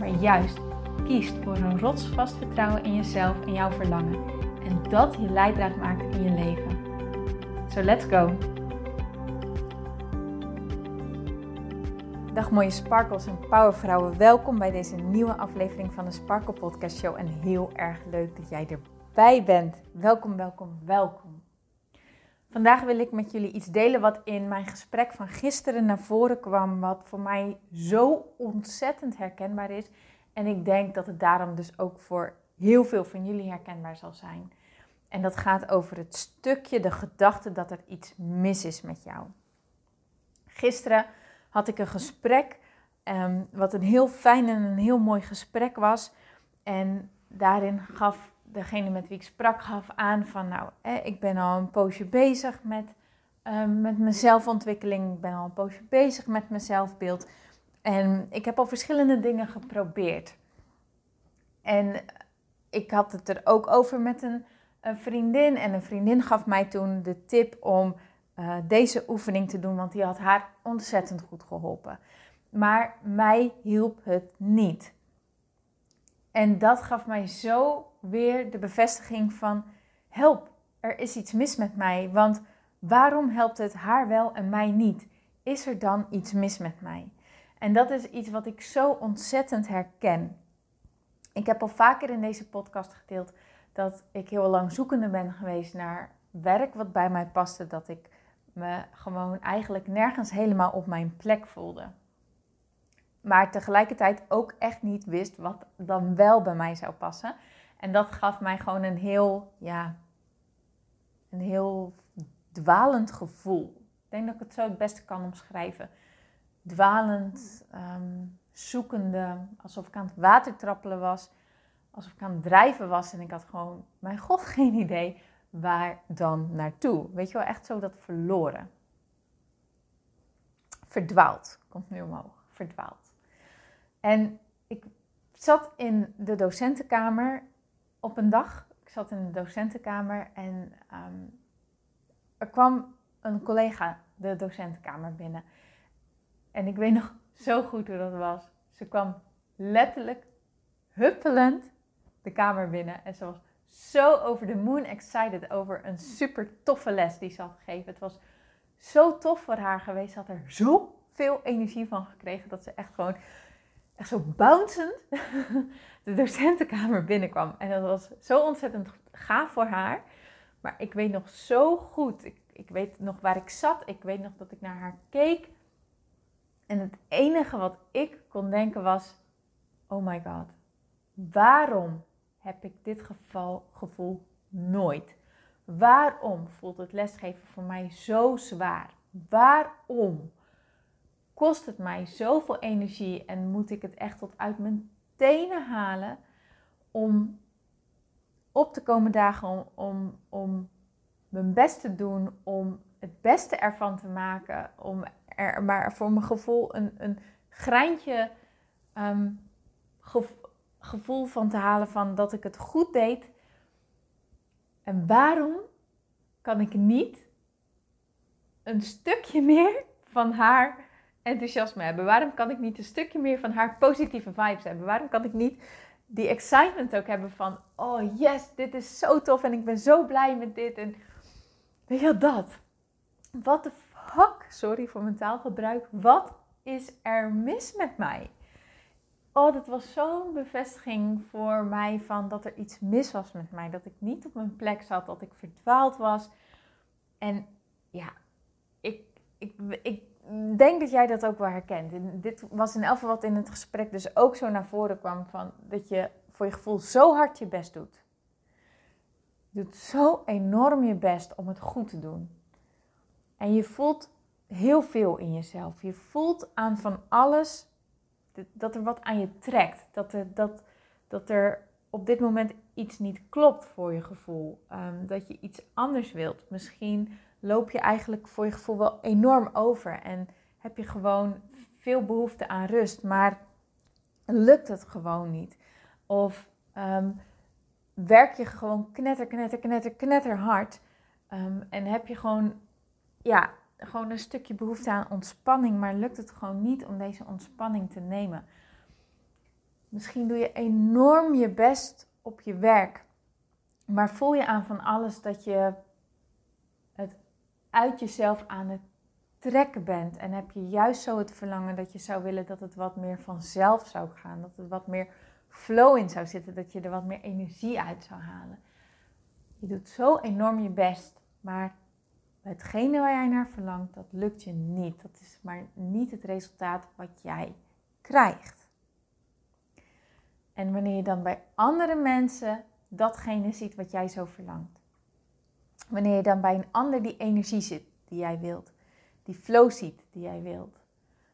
maar juist kiest voor een rotsvast vertrouwen in jezelf en jouw verlangen. En dat je leidraad maakt in je leven. So let's go! Dag mooie sparkles en powervrouwen. Welkom bij deze nieuwe aflevering van de Sparkle Podcast Show. En heel erg leuk dat jij erbij bent. Welkom, welkom, welkom. Vandaag wil ik met jullie iets delen wat in mijn gesprek van gisteren naar voren kwam, wat voor mij zo ontzettend herkenbaar is. En ik denk dat het daarom dus ook voor heel veel van jullie herkenbaar zal zijn. En dat gaat over het stukje, de gedachte dat er iets mis is met jou. Gisteren had ik een gesprek, um, wat een heel fijn en een heel mooi gesprek was. En daarin gaf degene met wie ik sprak gaf aan van nou, ik ben al een poosje bezig met, uh, met mijn zelfontwikkeling. Ik ben al een poosje bezig met mijn zelfbeeld. En ik heb al verschillende dingen geprobeerd. En ik had het er ook over met een, een vriendin. En een vriendin gaf mij toen de tip om uh, deze oefening te doen, want die had haar ontzettend goed geholpen. Maar mij hielp het niet. En dat gaf mij zo weer de bevestiging van help, er is iets mis met mij. Want waarom helpt het haar wel en mij niet? Is er dan iets mis met mij? En dat is iets wat ik zo ontzettend herken. Ik heb al vaker in deze podcast gedeeld dat ik heel lang zoekende ben geweest naar werk wat bij mij paste. Dat ik me gewoon eigenlijk nergens helemaal op mijn plek voelde maar tegelijkertijd ook echt niet wist wat dan wel bij mij zou passen. En dat gaf mij gewoon een heel, ja, een heel dwalend gevoel. Ik denk dat ik het zo het beste kan omschrijven. Dwalend, ehm, zoekende, alsof ik aan het water trappelen was, alsof ik aan het drijven was en ik had gewoon, mijn god, geen idee waar dan naartoe. Weet je wel, echt zo dat verloren. Verdwaald, komt nu omhoog, verdwaald. En ik zat in de docentenkamer op een dag. Ik zat in de docentenkamer en ehm, er kwam een collega de docentenkamer binnen. En ik weet nog zo goed hoe dat was. Ze kwam letterlijk huppelend de kamer binnen. En ze was zo over de moon excited over een super toffe les die ze had gegeven. Het was zo tof voor haar geweest. Ze had er zoveel energie van gekregen dat ze echt gewoon zo bouncend de docentenkamer binnenkwam. En dat was zo ontzettend gaaf voor haar. Maar ik weet nog zo goed, ik, ik weet nog waar ik zat, ik weet nog dat ik naar haar keek. En het enige wat ik kon denken was, oh my god, waarom heb ik dit geval, gevoel nooit? Waarom voelt het lesgeven voor mij zo zwaar? Waarom? Kost het mij zoveel energie en moet ik het echt tot uit mijn tenen halen om op te komen dagen, om, om, om mijn best te doen, om het beste ervan te maken, om er maar voor mijn gevoel een, een greintje ehm, gevoel van te halen van dat ik het goed deed. En waarom kan ik niet een stukje meer van haar enthousiasme hebben? Waarom kan ik niet een stukje meer van haar positieve vibes hebben? Waarom kan ik niet die excitement ook hebben van, oh yes, dit is zo tof en ik ben zo blij met dit. En weet je dat? Wat de fuck, sorry voor mijn taalgebruik, wat is er mis met mij? Oh, dat was zo'n bevestiging voor mij van dat er iets mis was met mij. Dat ik niet op mijn plek zat, dat ik verdwaald was. En ja, ik, ik, ik denk dat jij dat ook wel herkent. En dit was in elk geval wat in het gesprek dus ook zo naar voren kwam van dat je voor je gevoel zo hard je best doet. Je doet zo enorm je best om het goed te doen. En je voelt heel veel in jezelf. Je voelt aan van alles dat er wat aan je trekt. Dat er, dat, dat er op dit moment iets niet klopt voor je gevoel. Ehm, dat je iets anders wilt. Misschien loop je eigenlijk voor je gevoel wel enorm over. En heb je gewoon veel behoefte aan rust. Maar lukt het gewoon niet. Of ehm, werk je gewoon knetter, knetter, knetter, knetter hard. Ehm, en heb je gewoon, ja, gewoon een stukje behoefte aan ontspanning, maar lukt het gewoon niet om deze ontspanning te nemen. Misschien doe je enorm je best op je werk, maar voel je aan van alles dat je uit jezelf aan het trekken bent. En heb je juist zo het verlangen dat je zou willen dat het wat meer vanzelf zou gaan, dat het wat meer flow in zou zitten, dat je er wat meer energie uit zou halen. Je doet zo enorm je best, maar hetgene waar jij naar verlangt, dat lukt je niet. Dat is maar niet het resultaat wat jij krijgt. En wanneer je dan bij andere mensen datgene ziet wat jij zo verlangt. Wanneer je dan bij een ander die energie zit die jij wilt. Die flow ziet die jij wilt.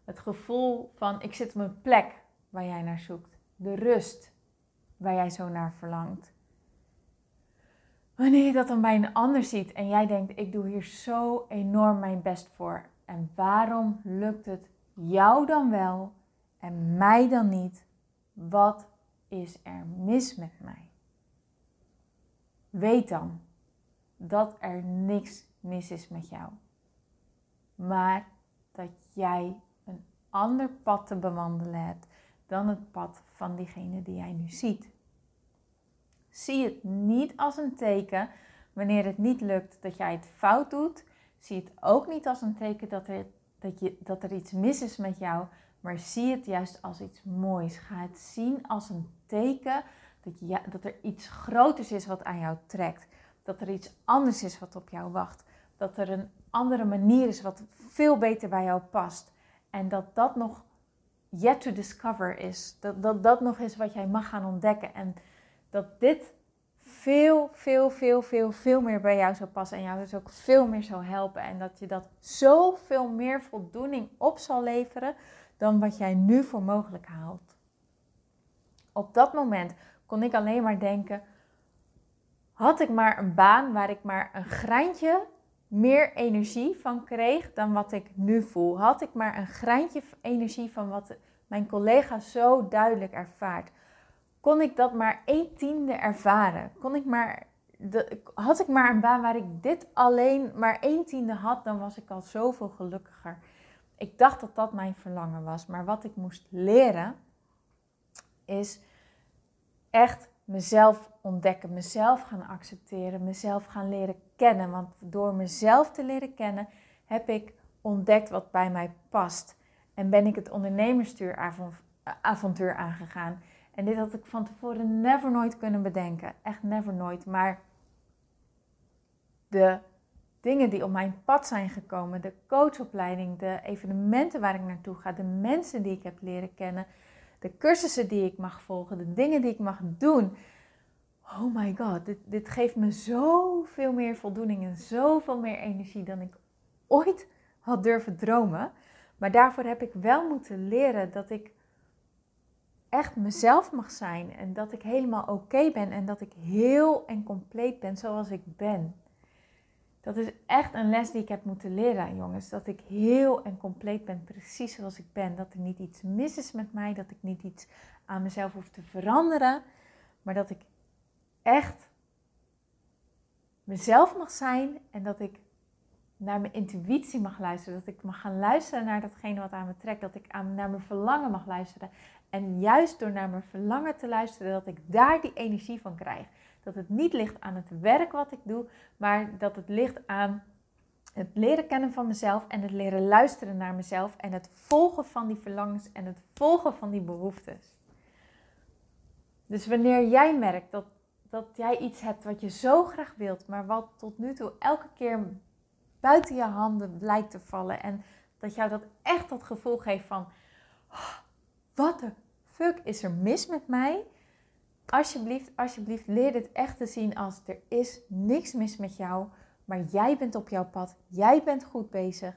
Het gevoel van ik zit op een plek waar jij naar zoekt. De rust waar jij zo naar verlangt. Wanneer je dat dan bij een ander ziet en jij denkt, ik doe hier zo enorm mijn best voor. En waarom lukt het jou dan wel en mij dan niet? Wat is er mis met mij? Weet dan dat er niks mis is met jou. Maar dat jij een ander pad te bewandelen hebt dan het pad van diegene die jij nu ziet. Zie het niet als een teken wanneer het niet lukt dat jij het fout doet. Zie het ook niet als een teken dat er, dat, je, dat er iets mis is met jou. Maar zie het juist als iets moois. Ga het zien als een teken dat, je, dat er iets groters is wat aan jou trekt. Dat er iets anders is wat op jou wacht. Dat er een andere manier is wat veel beter bij jou past. En dat dat nog yet to discover is. Dat dat, dat nog is wat jij mag gaan ontdekken. En dat dit veel, veel, veel, veel, veel meer bij jou zou passen en jou dus ook veel meer zou helpen. En dat je dat zoveel meer voldoening op zal leveren dan wat jij nu voor mogelijk haalt. Op dat moment kon ik alleen maar denken: had ik maar een baan waar ik maar een greintje meer energie van kreeg dan wat ik nu voel. Had ik maar een greintje energie van wat mijn collega zo duidelijk ervaart kon ik dat maar een tiende ervaren. Kon ik maar, had ik maar een baan waar ik dit alleen maar een tiende had, dan was ik al zoveel gelukkiger. Ik dacht dat dat mijn verlangen was. Maar wat ik moest leren, is echt mezelf ontdekken, mezelf gaan accepteren, mezelf gaan leren kennen. Want door mezelf te leren kennen, heb ik ontdekt wat bij mij past. En ben ik het ondernemerstuuravontuur aangegaan. En dit had ik van tevoren never nooit kunnen bedenken. Echt never nooit. Maar de dingen die op mijn pad zijn gekomen, de coachopleiding, de evenementen waar ik naartoe ga, de mensen die ik heb leren kennen, de cursussen die ik mag volgen, de dingen die ik mag doen. Oh my god, dit, dit geeft me zoveel meer voldoening en zoveel meer energie dan ik ooit had durven dromen. Maar daarvoor heb ik wel moeten leren dat ik echt mezelf mag zijn en dat ik helemaal oké ben en dat ik heel en compleet ben zoals ik ben. Dat is echt een les die ik heb moeten leren, jongens. Dat ik heel en compleet ben, precies zoals ik ben. Dat er niet iets mis is met mij, dat ik niet iets aan mezelf hoef te veranderen, maar dat ik echt mezelf mag zijn en dat ik naar mijn intuïtie mag luisteren. Dat ik mag gaan luisteren naar datgene wat aan me trekt. Dat ik aan, naar mijn verlangen mag luisteren. En juist door naar mijn verlangen te luisteren, dat ik daar die energie van krijg. Dat het niet ligt aan het werk wat ik doe, maar dat het ligt aan het leren kennen van mezelf en het leren luisteren naar mezelf en het volgen van die verlangens en het volgen van die behoeftes. Dus wanneer jij merkt dat, dat jij iets hebt wat je zo graag wilt, maar wat tot nu toe elke keer buiten je handen lijkt te vallen en dat jou dat echt dat gevoel geeft van oh, wat de fuck is er mis met mij? Alsjeblieft, alsjeblieft, leer dit echt te zien als er is niks mis met jou, maar jij bent op jouw pad, jij bent goed bezig.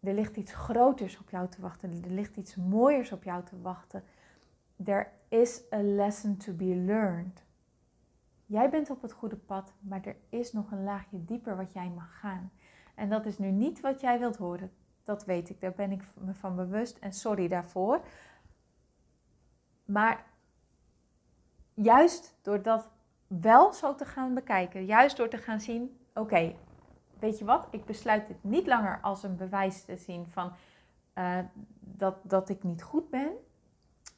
er ligt iets groters op jou te wachten. Er ligt iets mooiers op jou te wachten. There is a lesson to be learned. Jij bent op het goede pad, maar er is nog een laagje dieper wat jij mag gaan. En dat is nu niet wat jij wilt horen. Dat weet ik, daar ben ik me van bewust en sorry daarvoor. Maar juist door dat wel zo te gaan bekijken, juist door te gaan zien, oké, weet je wat, ik besluit dit niet langer als een bewijs te zien van uh, dat, dat ik niet goed ben,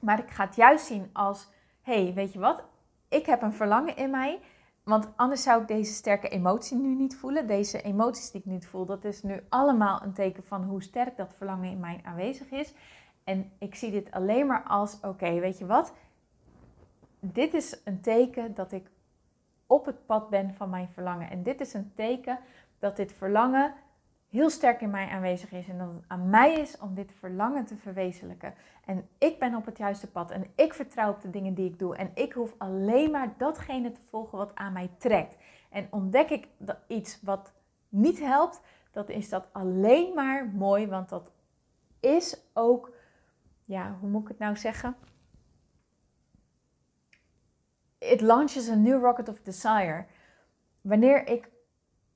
maar ik ga het juist zien als, hey, weet je wat, ik heb een verlangen in mij, want anders zou ik deze sterke emotie nu niet voelen. Deze emoties die ik nu voel, dat is nu allemaal een teken van hoe sterk dat verlangen in mij aanwezig is. En ik zie dit alleen maar als: oké, weet je wat? Dit is een teken dat ik op het pad ben van mijn verlangen. En dit is een teken dat dit verlangen heel sterk in mij aanwezig is. En dat het aan mij is om dit verlangen te verwezenlijken. En ik ben op het juiste pad. En ik vertrouw op de dingen die ik doe. En ik hoef alleen maar datgene te volgen wat aan mij trekt. En ontdek ik iets wat niet helpt, dat is dat alleen maar mooi. Want dat is ook, ja, hoe moet ik het nou zeggen? It launches a new rocket of desire. Wanneer ik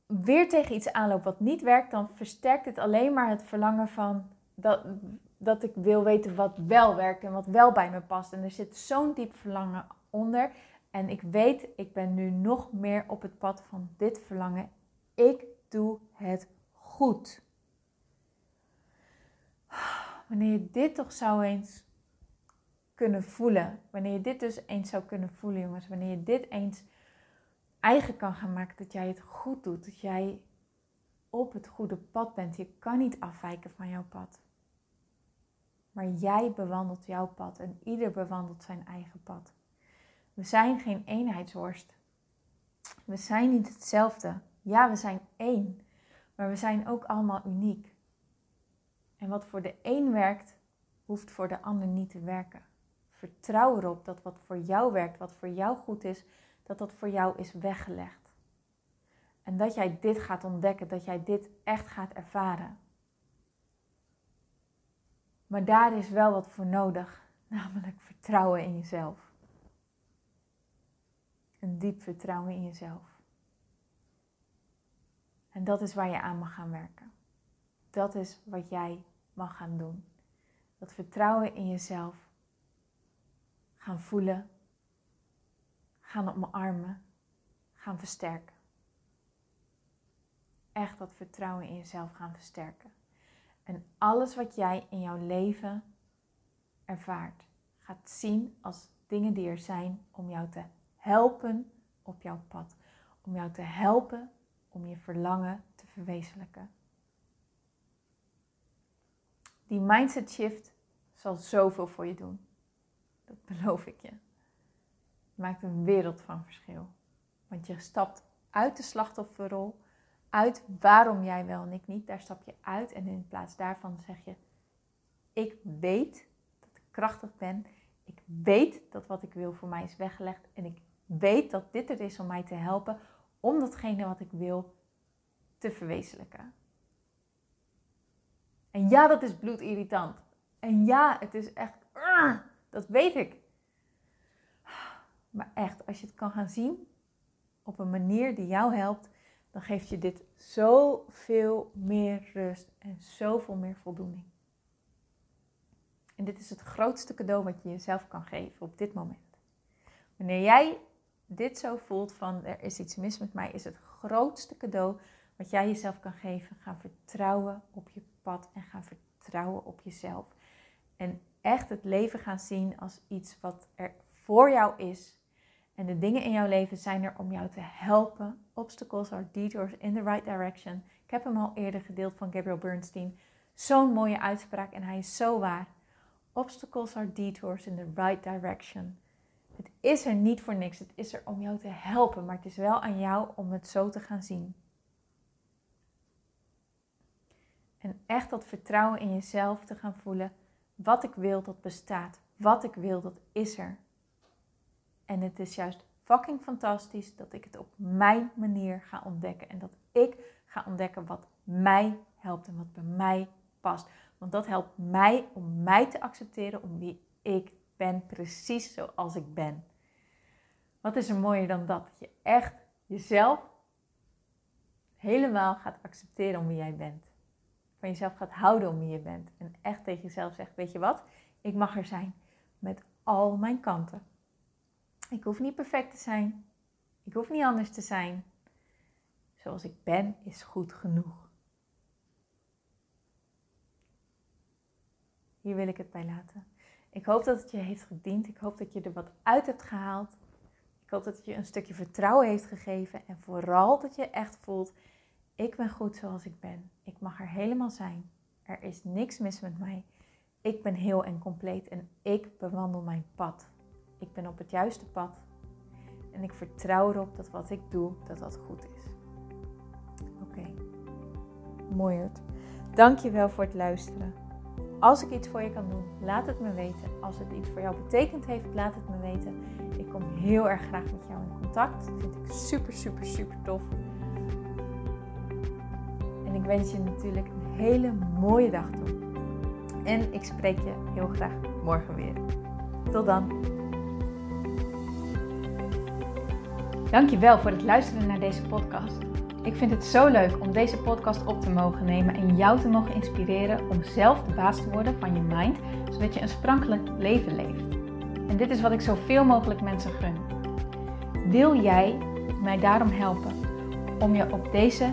weer tegen iets aanloop wat niet werkt, dan versterkt het alleen maar het verlangen van dat, dat ik wil weten wat wel werkt en wat wel bij me past. En er zit zo'n diep verlangen onder. En ik weet, ik ben nu nog meer op het pad van dit verlangen. Ik doe het goed. Wanneer je dit toch zou eens kunnen voelen. Wanneer je dit dus eens zou kunnen voelen, jongens. Wanneer je dit eens eigen kan gaan maken. Dat jij het goed doet. Dat jij op het goede pad bent. Je kan niet afwijken van jouw pad. Maar jij bewandelt jouw pad en ieder bewandelt zijn eigen pad. We zijn geen eenheidsworst. We zijn niet hetzelfde. Ja, we zijn één. Maar we zijn ook allemaal uniek. En wat voor de een werkt, hoeft voor de ander niet te werken. Vertrouw erop dat wat voor jou werkt, wat voor jou goed is, dat dat voor jou is weggelegd. En dat jij dit gaat ontdekken, dat jij dit echt gaat ervaren. Maar daar is wel wat voor nodig, namelijk vertrouwen in jezelf. Een diep vertrouwen in jezelf. En dat is waar je aan mag gaan werken. Dat is wat jij mag gaan doen. Dat vertrouwen in jezelf gaan voelen, gaan omarmen, gaan versterken. Echt dat vertrouwen in jezelf gaan versterken. En alles wat jij in jouw leven ervaart, gaat zien als dingen die er zijn om jou te helpen op jouw pad. Om jou te helpen om je verlangen te verwezenlijken. Die mindset shift zal zoveel voor je doen. Dat beloof ik je maakt een wereld van verschil. Want je stapt uit de slachtofferrol, uit waarom jij wel en ik niet. Daar stap je uit en in plaats daarvan zeg je: Ik weet dat ik krachtig ben. Ik weet dat wat ik wil voor mij is weggelegd. En ik weet dat dit er is om mij te helpen om datgene wat ik wil te verwezenlijken. En ja, dat is bloedirritant. En ja, het is echt. Dat weet ik. Maar echt, als je het kan gaan zien op een manier die jou helpt, dan geeft je dit zoveel meer rust en zoveel meer voldoening. En dit is het grootste cadeau wat je jezelf kan geven op dit moment. Wanneer jij dit zo voelt van er is iets mis met mij, is het grootste cadeau wat jij jezelf kan geven. Gaan vertrouwen op je pad en gaan vertrouwen op jezelf. En echt het leven gaan zien als iets wat er voor jou is en de dingen in jouw leven zijn er om jou te helpen. Obstacles are detours in the right direction. Ik heb hem al eerder gedeeld van Gabriel Bernstein. Zo'n mooie uitspraak en hij is zo waar. Obstacles are detours in the right direction. Het is er niet voor niks. Het is er om jou te helpen, maar het is wel aan jou om het zo te gaan zien. En echt dat vertrouwen in jezelf te gaan voelen. Wat ik wil, dat bestaat. Wat ik wil, dat is er. En het is juist fucking fantastisch dat ik het op mijn manier ga ontdekken. En dat ik ga ontdekken wat mij helpt en wat bij mij past. Want dat helpt mij om mij te accepteren om wie ik ben, precies zoals ik ben. Wat is er mooier dan dat? Dat je echt jezelf helemaal gaat accepteren om wie jij bent. Van jezelf gaat houden om wie je bent. En echt tegen jezelf zegt, weet je wat? Ik mag er zijn met al mijn kanten. Ik hoef niet perfect te zijn. Ik hoef niet anders te zijn. Zoals ik ben is goed genoeg. Hier wil ik het bij laten. Ik hoop dat het je heeft gediend. Ik hoop dat je er wat uit hebt gehaald. Ik hoop dat het je een stukje vertrouwen heeft gegeven. En vooral dat je echt voelt: ik ben goed zoals ik ben. Ik mag er helemaal zijn. Er is niks mis met mij. Ik ben heel en compleet en ik bewandel mijn pad. Ik ben op het juiste pad. En ik vertrouw erop dat wat ik doe, dat dat goed is. Oké. Okay. Mooi Dankjewel voor het luisteren. Als ik iets voor je kan doen, laat het me weten. Als het iets voor jou betekend heeft, laat het me weten. Ik kom heel erg graag met jou in contact. Dat vind ik super, super, super tof. Ik wens je natuurlijk een hele mooie dag toe. En ik spreek je heel graag morgen weer. Tot dan. Dankjewel voor het luisteren naar deze podcast. Ik vind het zo leuk om deze podcast op te mogen nemen en jou te mogen inspireren om zelf de baas te worden van je mind, zodat je een sprankelijk leven leeft. En dit is wat ik zoveel mogelijk mensen gun. Wil jij mij daarom helpen om je op deze